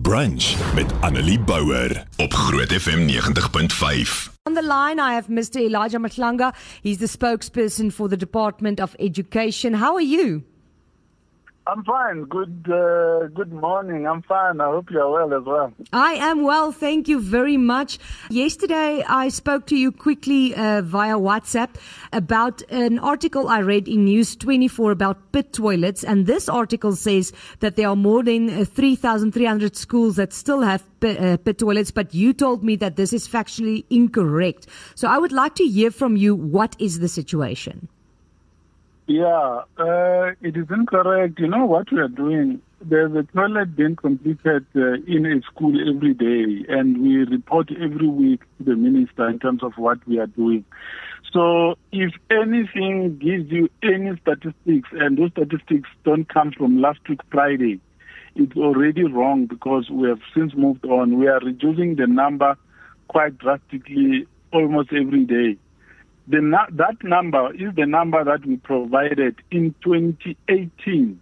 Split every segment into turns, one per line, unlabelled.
Brunch met Annelie Bouwer op Groot FM 90.5.
On the line, I have Mr. Elijah Matlanga. He's the spokesperson for the Department of Education. How are you?
I'm fine. Good uh, good morning. I'm fine. I hope you're well as well.
I am well. Thank you very much. Yesterday, I spoke to you quickly uh, via WhatsApp about an article I read in News 24 about pit toilets. And this article says that there are more than uh, 3,300 schools that still have pit, uh, pit toilets. But you told me that this is factually incorrect. So I would like to hear from you what is the situation?
Yeah, uh, it is incorrect. You know what we are doing? There's a toilet being completed uh, in a school every day, and we report every week to the minister in terms of what we are doing. So, if anything gives you any statistics, and those statistics don't come from last week Friday, it's already wrong because we have since moved on. We are reducing the number quite drastically almost every day. The, that number is the number that we provided in 2018.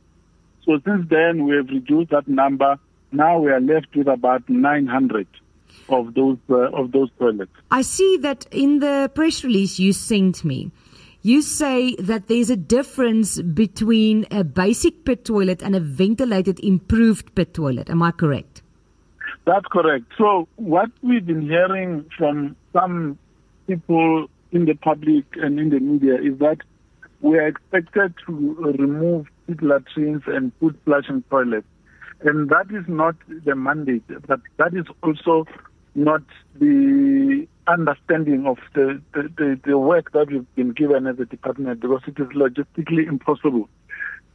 So since then, we have reduced that number. Now we are left with about 900 of those uh, of those toilets.
I see that in the press release you sent me. You say that there's a difference between a basic pit toilet and a ventilated improved pit toilet. Am I correct?
That's correct. So what we've been hearing from some people in the public and in the media is that we are expected to remove pit latrines and put flushing toilets. And that is not the mandate, but that is also not the understanding of the, the, the, the work that we've been given as a department because it is logistically impossible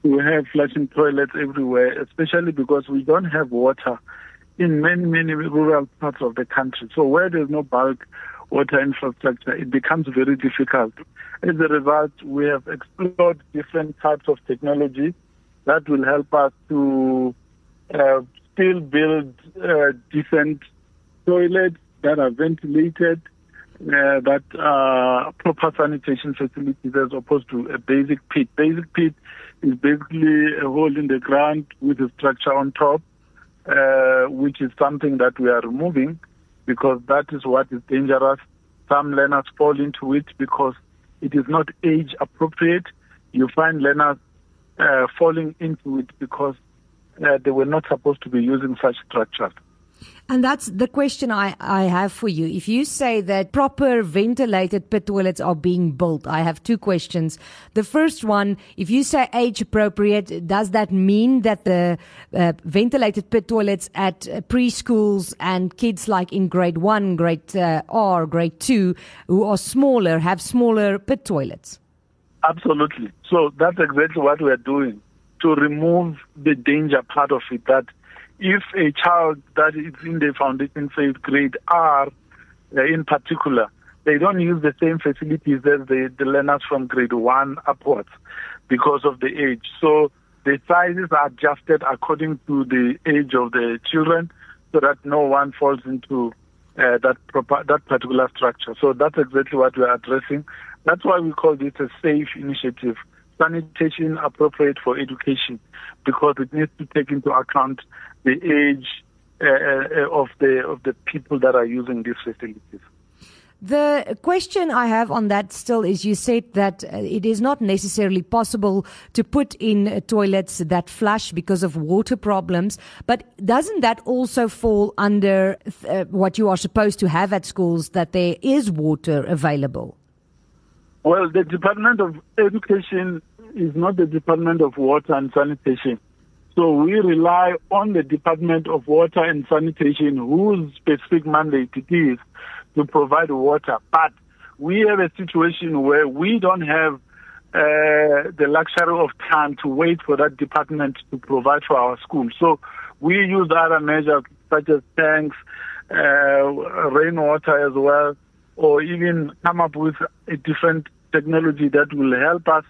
to have flushing toilets everywhere, especially because we don't have water in many, many rural parts of the country. So where there's no bulk water infrastructure, it becomes very difficult. As a result, we have explored different types of technology that will help us to uh, still build uh, decent toilets that are ventilated, uh, that are proper sanitation facilities as opposed to a basic pit. Basic pit is basically a hole in the ground with a structure on top, uh, which is something that we are removing because that is what is dangerous. Some learners fall into it because it is not age appropriate. You find learners uh, falling into it because uh, they were not supposed to be using such structures.
And that's the question I, I have for you. If you say that proper ventilated pit toilets are being built, I have two questions. The first one, if you say age appropriate, does that mean that the uh, ventilated pit toilets at uh, preschools and kids like in grade one, grade uh, R, grade two, who are smaller, have smaller pit toilets?
Absolutely. So that's exactly what we are doing to remove the danger part of it that if a child that is in the foundation phase grade R uh, in particular, they don't use the same facilities as the, the learners from grade one upwards because of the age. So the sizes are adjusted according to the age of the children so that no one falls into uh, that proper, that particular structure. So that's exactly what we are addressing. That's why we call this a safe initiative sanitation appropriate for education because it needs to take into account the age uh, uh, of the of the people that are using these facilities.
The question I have on that still is you said that uh, it is not necessarily possible to put in toilets that flush because of water problems, but doesn't that also fall under uh, what you are supposed to have at schools that there is water available?
Well, the Department of Education is not the Department of Water and Sanitation. So we rely on the Department of Water and Sanitation, whose specific mandate it is to provide water. But we have a situation where we don't have uh, the luxury of time to wait for that department to provide for our schools. So we use other measures such as tanks, uh, rainwater as well, or even come up with a different technology that will help us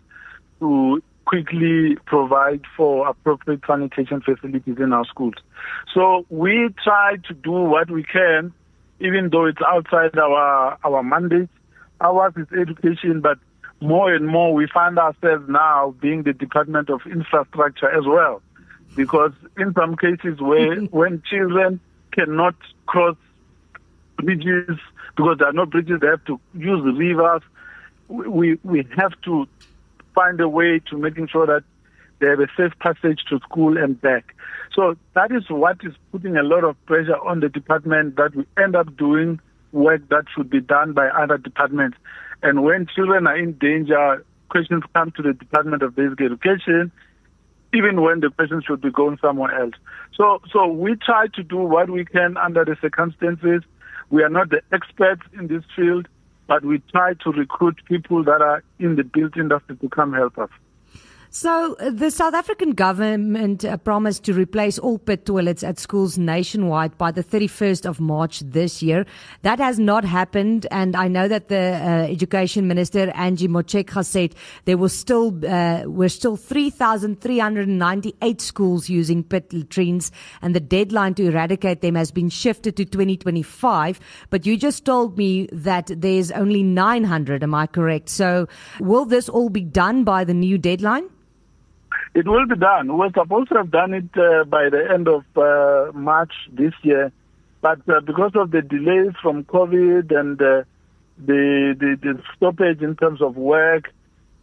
to quickly provide for appropriate sanitation facilities in our schools. So we try to do what we can, even though it's outside our, our mandate. Ours is education, but more and more we find ourselves now being the Department of Infrastructure as well. because in some cases where mm-hmm. when children cannot cross bridges because there are no bridges, they have to use the rivers. We we have to find a way to making sure that they have a safe passage to school and back. So that is what is putting a lot of pressure on the department that we end up doing work that should be done by other departments. And when children are in danger, questions come to the Department of Basic Education, even when the person should be going somewhere else. So, so we try to do what we can under the circumstances. We are not the experts in this field, but we try to recruit people that are in the built industry to come help us.
So, uh, the South African government uh, promised to replace all pit toilets at schools nationwide by the 31st of March this year. That has not happened, and I know that the uh, Education Minister Angie Motshekga said there still uh, were still 3,398 schools using pit latrines, and the deadline to eradicate them has been shifted to 2025. But you just told me that there's only 900. Am I correct? So, will this all be done by the new deadline?
It will be done. We're supposed to have done it uh, by the end of uh, March this year, but uh, because of the delays from COVID and uh, the, the, the stoppage in terms of work,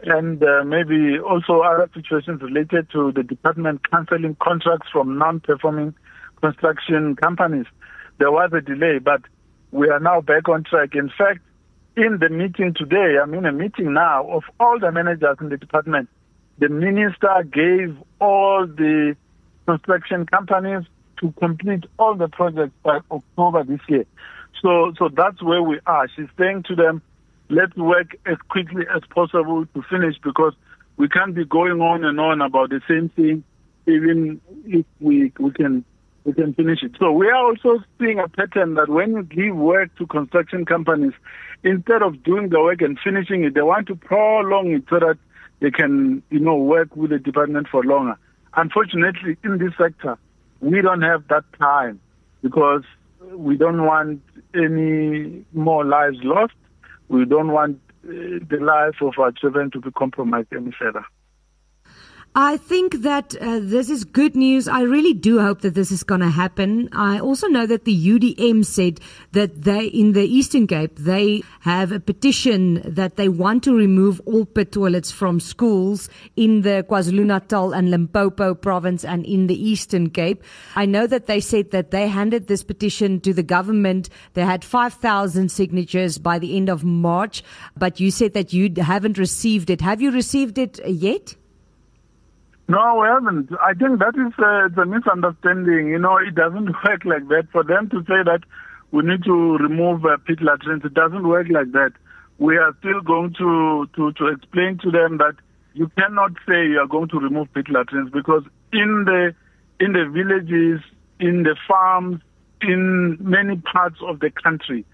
and uh, maybe also other situations related to the department cancelling contracts from non-performing construction companies, there was a delay. But we are now back on track. In fact, in the meeting today, I'm in a meeting now of all the managers in the department the minister gave all the construction companies to complete all the projects by October this year. So, so that's where we are. She's saying to them, let's work as quickly as possible to finish because we can't be going on and on about the same thing, even if we, we can we can finish it. So we are also seeing a pattern that when you give work to construction companies, instead of doing the work and finishing it, they want to prolong it so that they can, you know, work with the department for longer. Unfortunately, in this sector, we don't have that time because we don't want any more lives lost. We don't want uh, the life of our children to be compromised any further.
I think that uh, this is good news. I really do hope that this is going to happen. I also know that the UDM said that they, in the Eastern Cape, they have a petition that they want to remove all pit toilets from schools in the KwaZulu-Natal and Limpopo province and in the Eastern Cape. I know that they said that they handed this petition to the government. They had 5,000 signatures by the end of March, but you said that you haven't received it. Have you received it yet?
No, we haven't. I think that is uh, the misunderstanding. You know, it doesn't work like that. For them to say that we need to remove uh, pit latrines, it doesn't work like that. We are still going to, to, to explain to them that you cannot say you are going to remove pit latrines because in the in the villages, in the farms, in many parts of the country,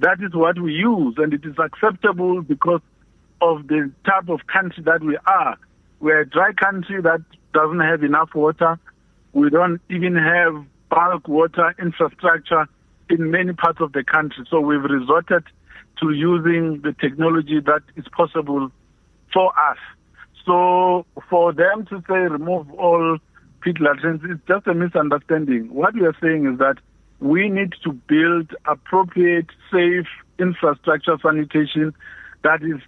that is what we use, and it is acceptable because of the type of country that we are. We're a dry country that doesn't have enough water. We don't even have bulk water infrastructure in many parts of the country. So we've resorted to using the technology that is possible for us. So for them to say remove all pit latrines, it's just a misunderstanding. What we are saying is that we need to build appropriate, safe infrastructure sanitation that is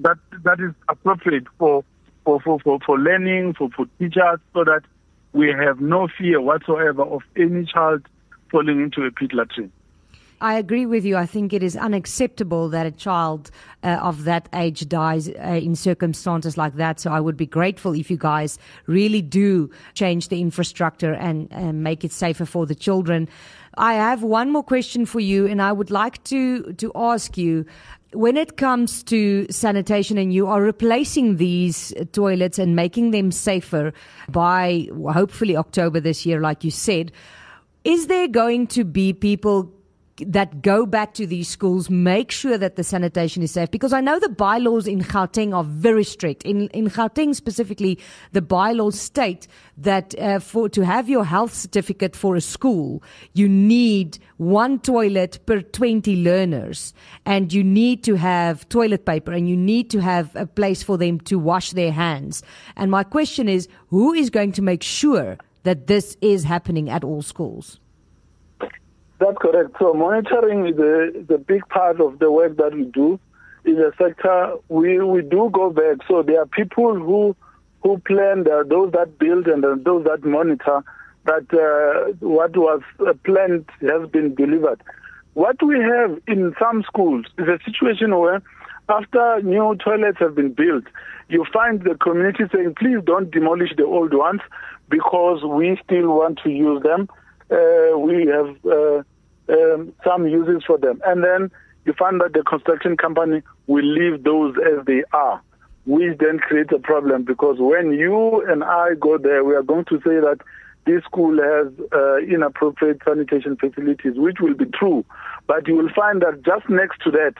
that that is appropriate for for, for, for, for learning, for, for teachers, so that we have no fear whatsoever of any child falling into a pit latrine.
I agree with you. I think it is unacceptable that a child uh, of that age dies uh, in circumstances like that. So I would be grateful if you guys really do change the infrastructure and, and make it safer for the children. I have one more question for you, and I would like to to ask you when it comes to sanitation and you are replacing these toilets and making them safer by hopefully October this year, like you said, is there going to be people that go back to these schools make sure that the sanitation is safe because I know the bylaws in Gauteng are very strict. In in Gauteng specifically, the bylaws state that uh, for to have your health certificate for a school, you need one toilet per 20 learners and you need to have toilet paper and you need to have a place for them to wash their hands. And my question is who is going to make sure that this is happening at all schools?
That's correct. So monitoring is a, a big part of the work that we do in the sector. We we do go back. So there are people who who plan, there are those that build, and those that monitor that uh, what was planned has been delivered. What we have in some schools is a situation where after new toilets have been built, you find the community saying, please don't demolish the old ones because we still want to use them we have uh, um, some uses for them. And then you find that the construction company will leave those as they are, which then creates a problem because when you and I go there, we are going to say that this school has uh, inappropriate sanitation facilities, which will be true. But you will find that just next to that,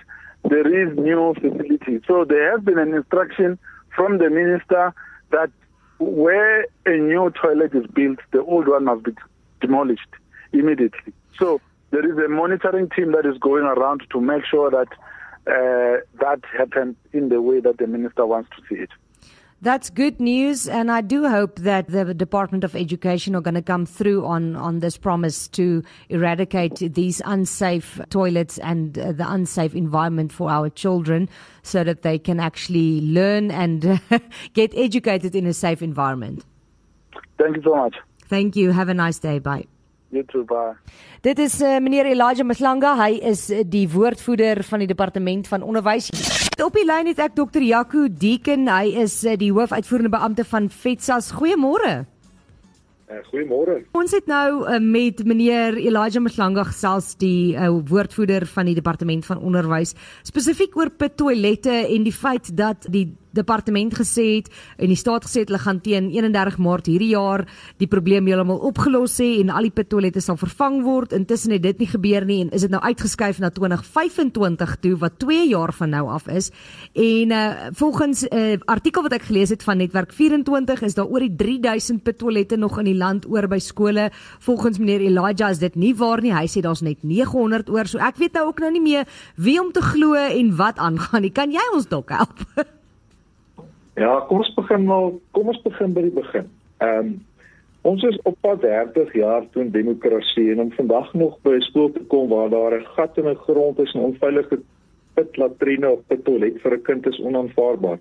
there is new facility. So there has been an instruction from the minister that where a new toilet is built, the old one must be demolished immediately. So there is a monitoring team that is going around to make sure that uh, that happens in the way that the minister wants to see it.
That's good news, and I do hope that the Department of Education are going to come through on, on this promise to eradicate these unsafe toilets and uh, the unsafe environment for our children so that they can actually learn and get educated in a safe environment.
Thank you so much.
Thank you. Have a nice day. Bye.
You too, bye.
Dit is uh, meneer Elijah Mhlanga. Hy is uh, die woordvoerder van die departement van onderwys. Op die lyn het ek Dr. Jaco Deeken. Hy is uh, die hoofuitvoerende beampte van FETSAS. Goeiemôre.
Uh, Goeiemôre.
Ons het nou uh, met meneer Elijah Mhlanga gesels die uh, woordvoerder van die departement van onderwys spesifiek oor pit toilette en die feit dat die departement gesê het en die staat gesê het hulle gaan teen 31 Maart hierdie jaar die probleem heeltemal opgelos hê en al die pittoilette sal vervang word. Intussen het dit nie gebeur nie en is dit nou uitgeskuif na 2025 toe wat 2 jaar van nou af is. En uh volgens 'n uh, artikel wat ek gelees het van Netwerk 24 is daar oor die 3000 pittoilette nog in die land oor by skole. Volgens meneer Elijah is dit nie waar nie. Hy sê daar's net 900 oor. So ek weet nou ook nou nie meer wie om te glo en wat aangaan nie. Kan jy ons dalk help?
Ja, kom ons begin maar, kom ons begin by die begin. Ehm um, ons is op pad 30 jaar toe demokrasie en om vandag nog by 'n skool te kom waar daar 'n gat in 'n grond is en onveilige pitlatrine of pittoilet vir 'n kind is onaanvaarbaar.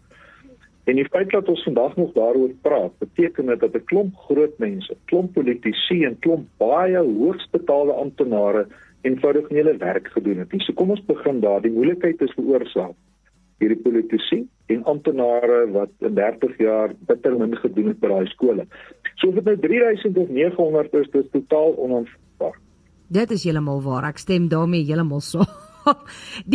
En die feit dat ons vandag nog daaroor praat, beteken dit dat 'n klomp groot mense, klomp politici en klomp baie hoogsbetaalde amptenare eenvoudig nie hulle werk gedoen het nie. So kom ons begin daar. Die moeilikheid is veroorsaak hierdie politici en amptenare wat in 30 jaar bitter min gedoen het by daai skole. So of dit nou 3000 of 900 is, dis totaal onaanvaarbaar.
Dit is heeltemal waar. Ek stem daarmee heeltemal so.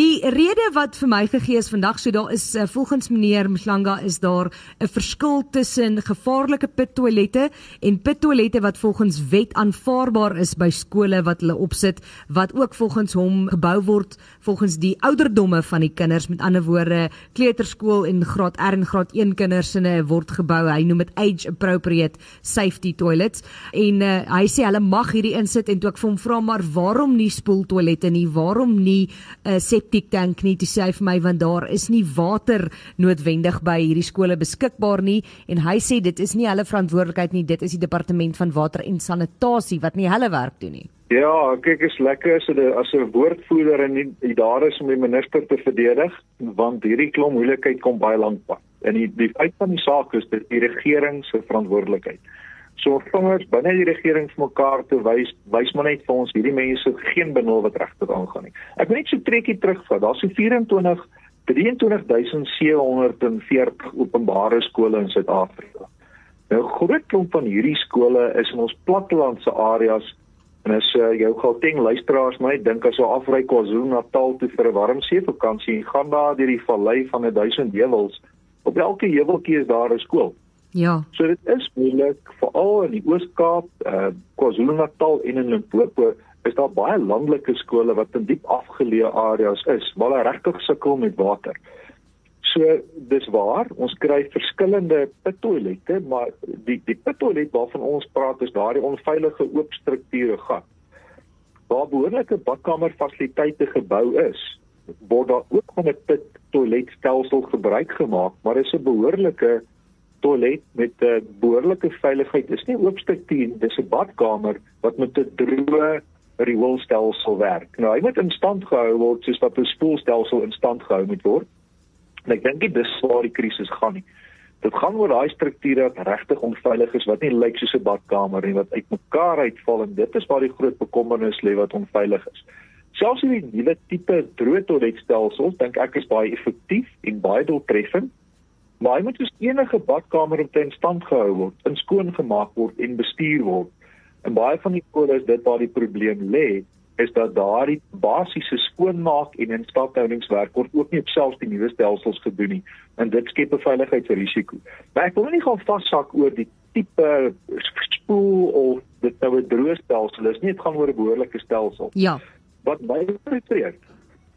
Die rede wat vir my gegee is vandag so daar is uh, volgens meneer Mhlanga is daar 'n verskil tussen gevaarlike pittoilette en pittoilette wat volgens wet aanvaarbaar is by skole wat hulle opsit wat ook volgens hom gebou word volgens die ouderdomme van die kinders. Met ander woorde kleuterskool en graad R en graad 1 kinders sinne word gebou. Hy noem dit age appropriate safety toilets. En uh, hy sê hulle mag hierdie insit en toe ek vir hom vra maar waarom nie spoeltoilette nie? Waarom nie 'n uh, septic tank nie te sê vir my want daar is nie water noodwendig by hierdie skole beskikbaar nie en hy sê dit is nie hulle verantwoordelikheid nie dit is die departement van water en sanitasie wat nie hulle werk doen nie.
Ja, kyk is lekker as 'n as 'n woordvoerder en die daar is om die minister te verdedig want hierdie klomp moeilikheid kom baie lank pad. En die die feit van die saak is dit die regering se verantwoordelikheid so vingers binne die regering vir mekaar te wys, wys maar net vir ons hierdie mense geen benul wat regtig aangaan nie. Ek wil net so trekkie terugvat. Daar's so 24 23740 openbare skole in Suid-Afrika. Nou groot klomp van hierdie skole is in ons plattelandse areas en as uh, jou Gauteng luisteraars my dink as jy afry KwaZulu-Natal toe vir 'n warm see vakansie, gaan daar deur die vallei van 1000 heuwels. Op elke heuweltjie is daar 'n skool.
Ja.
So dit is moeilik veral in die Oos-Kaap, uh KwaZulu-Natal en in Limpopo is daar baie landelike skole wat in diep afgeleë areas is waar hulle regtig sukkel met water. So dis waar, ons kry verskillende pittoilette, maar die die pittoilet waarvan ons praat is daardie onveilige oop strukture gat. Waar behoorlike badkamerfasiliteite gebou is, word daar ook van 'n pit toiletstelsel gebruik gemaak, maar dit is 'n behoorlike toilet met 'n behoorlike veiligheid. Dis nie oop struktuur, dis 'n badkamer wat met 'n droë rioolstelsel werk. Nou, hy moet in stand gehou word soos wat 'n spoelstelsel in stand gehou moet word. En ek dink dit is waar die krisis gaan nie. Dit gaan oor daai strukture wat regtig onveilig is, wat nie lyk soos 'n badkamer nie, wat uitmekaar uitval en dit is waar die groot bekommernis lê wat onveilig is. Selfs die nuwe tipe droë toiletstelsels dink ek is baie effektief en baie doeltreffend. Maar hy moet soos enige badkamer op ten stand gehou word, in skoon gemaak word en bestuur word. En baie van die skole is dit waar die probleem lê, is dat daardie basiese skoonmaak en instandhoudingswerk word ook nie op selfs die nuwe stelsels gedoen nie en dit skep 'n veiligheidsrisiko. Maar ek wil nie gaan vassak oor die tipe spoel of dit nou 'n droë stelsel is nie, dit gaan oor 'n behoorlike stelsel.
Ja.
Wat my betref,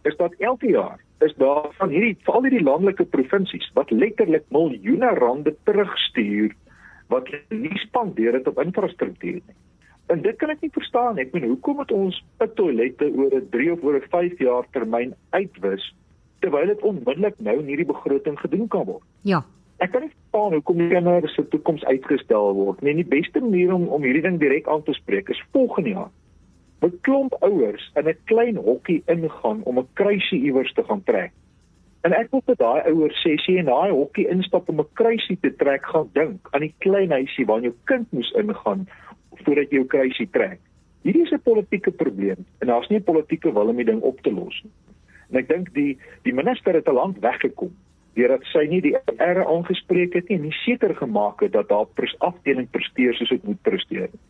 is dat elke jaar is daar van hierdie veral hierdie landelike provinsies wat letterlik miljoene rande terugstuur wat nie spandeer het op infrastruktuur nie. En dit kan ek nie verstaan nie. Ek bedoel, hoekom moet ons pit toilette oor 'n 3 of oor 'n 5 jaar termyn uitwis terwyl dit onmiddellik nou in hierdie begroting gedoen kan word?
Ja.
Ek kan nie verstaan hoekom die kinders se toekoms uitgestel word nie. Die beste manier om om hierdie ding direk aan te spreek is volgende jaar. 'n Klomp ouers in 'n klein hokkie ingaan om 'n kruisie iewers te gaan trek. En ek wil vir daai ouers sê, as jy in daai hokkie instap om 'n kruisie te trek, gaan dink aan die klein huisie waar jou kind moes ingaan voordat jy jou kruisie trek. Hierdie is 'n politieke probleem en daar's nie 'n politieke wil om die ding op te los nie. En ek dink die die minister het te lank weggekom deurdat sy nie die erre aangespreek het nie en nie seker gemaak het dat daar afdeling presteer soos dit moet presteer nie.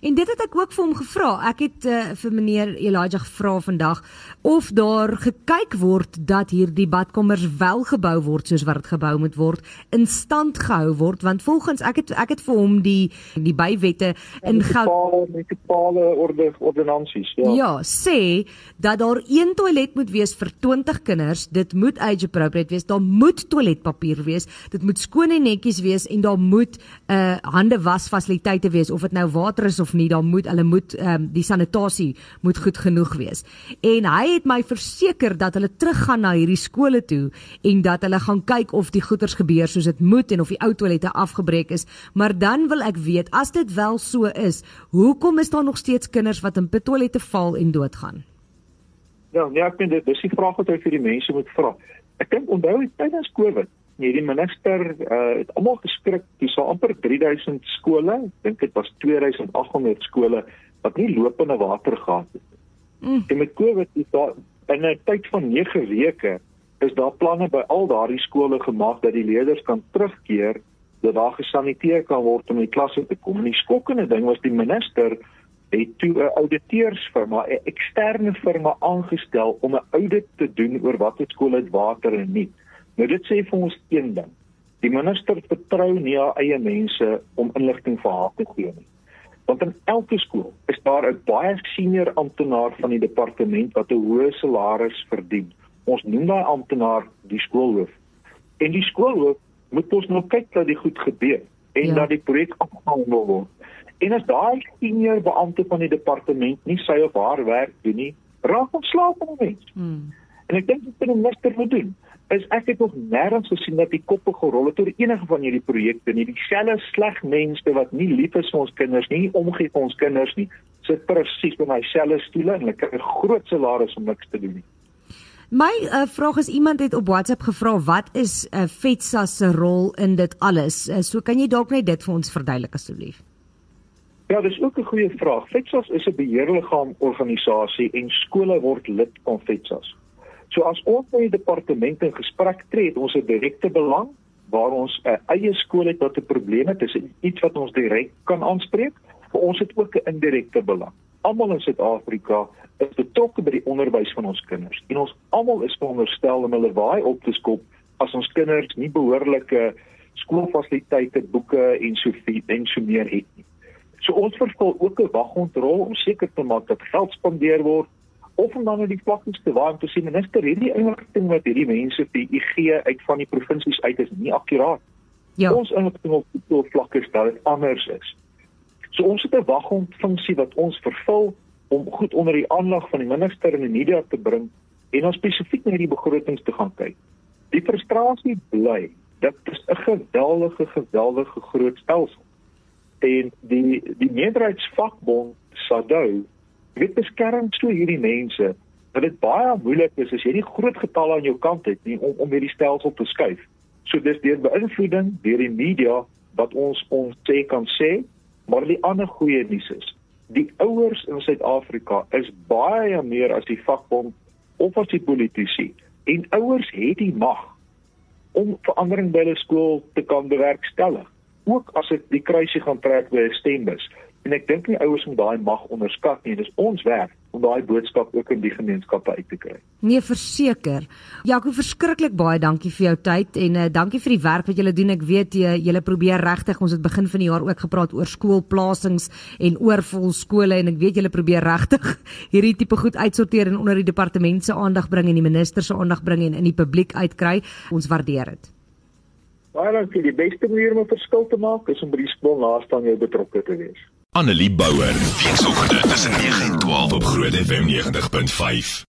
En dit het ek ook vir hom gevra. Ek het uh, vir meneer Elijah gevra vandag of daar gekyk word dat hierdie badkamers wel gebou word soos wat dit gebou moet word, in stand gehou word want volgens ek het ek het vir hom die die bywette in
geld munisipale orde ordonnansies
ja. Ja, sê dat daar een toilet moet wees vir 20 kinders. Dit moet age appropriate wees. Daar moet toiletpapier wees. Dit moet skoon en netjies wees en daar moet 'n uh, hande was fasiliteite wees of dit nou water is of nie, dan moet hulle moet ehm um, die sanitasie moet goed genoeg wees. En hy het my verseker dat hulle teruggaan na hierdie skole toe en dat hulle gaan kyk of die goeders gebeur soos dit moet en of die ou toilette afgebreek is. Maar dan wil ek weet as dit wel so is, hoekom is daar nog steeds kinders wat in pittoilette val en doodgaan?
Ja, nee, ek dink dit is die vraag wat jy vir die mense moet vra. Ek dink onthou tydens Covid Nee, die minister uh, het almal geskrik toe so amper 3000 skole, ek dink dit was 2800 skole wat nie lopende water gehad het nie. Mm. En met Covid is daar in 'n tyd van 9 weke is daar planne by al daardie skole gemaak dat die leerders kan terugkeer, dat daar gesaniteer kan word om in die klasse te kom. En die skokkende ding was die minister het toe 'n ouditeursfirma, 'n eksterne firma aangestel om 'n audit te doen oor watter skole het water en nie. Nou dit sê vir ons een ding. Die minister vertrou nie haar eie mense om inligting vir haar te gee nie. Want in elke skool is daar 'n baie senior amptenaar van die departement wat 'n hoë salaris verdien. Ons noem daai amptenaar die skoolhoof. En die skoolhoof moet ons nou kyk dat dit goed gebeur en ja. dat die projek afgehandel word. En as daai senior beampte van die departement nie sy of haar werk doen nie, raak ontslae van die mens. Hmm. En ek dink dit moet 'n minister moet doen is ek het nog nêrens gesien dat die koppe gerol het oor enige van hierdie projekte nie. Dieselfde sleg mense wat nie lief is vir ons kinders nie, omgee vir ons kinders nie, sit presies by dieselfde stoele en hulle kry 'n groot salaris om niks te doen nie.
My uh, vraag is iemand het op WhatsApp gevra wat is uh, FETSA se rol in dit alles? Uh, so kan jy dalk net dit vir ons verduidelik asseblief?
Ja, dis ook 'n goeie vraag. FETSA is 'n beheerliggaam organisasie en skole word lid van FETSA. So as ons by die departement in gesprek tree, het ons 'n direkte belang waar ons 'n eie skool het wat 'n probleem het, dis iets wat ons direk kan aanspreek, maar ons het ook 'n indirekte belang. Almal in Suid-Afrika is betrokke by die onderwys van ons kinders en ons almal is veronderstel om hulle waai op te skop as ons kinders nie behoorlike skoolfasiliteite, boeke en so en so meer het nie. So ons vervul ook 'n waghondrol om seker te maak dat geld spandeer word of om dan na die vlaktes te waai om te sê minister hierdie inligting wat hierdie mense vir u gee uit van die provinsies uit is nie akkuraat. Ja. Ons inligting op die vlakke dat dit anders is. So ons het 'n waghondfunksie wat ons vervul om goed onder die aandag van die minister en die media te bring en ons spesifiek na hierdie begrotings te gaan kyk. Die frustrasie bly dat dit 'n geweldige geweldige groot stelsel en die die meerderheidsvakbond SADU weet beskerm so hierdie mense dat dit baie moeilik is as jy nie groot getalle aan jou kant het nie om om hierdie stelsel te skuif. So dis deur beïnvloeding deur die media wat ons ons sê kan sê, maar die ander goeie nuus is die ouers in Suid-Afrika is baie meer as die vakbond of as die politici en ouers het die mag om verandering by hulle skool te kan bewerkstellig ook as dit die kruisie gaan trek by 'n stembus en ek dink nie ouers moet daai mag onderskat nie dis ons werk om daai boodskap ook in die gemeenskappe uit te kry.
Nee, verseker. Jaco, verskriklik baie dankie vir jou tyd en uh, dankie vir die werk wat julle doen. Ek weet jy julle probeer regtig. Ons het begin van die jaar ook gepraat oor skoolplasings en oorvol skole en ek weet julle probeer regtig hierdie tipe goed uitsorteer en onder die departement se aandag bring en die minister se aandag bring en in die publiek uitkry. Ons waardeer dit.
Baie dankie. Die beste manier om 'n verskil te maak is om by die skool naaste aan jou betrokke te wees.
Annelie Bouwer, weekoggend tussen 9 en 12 op Groot FM 90.5.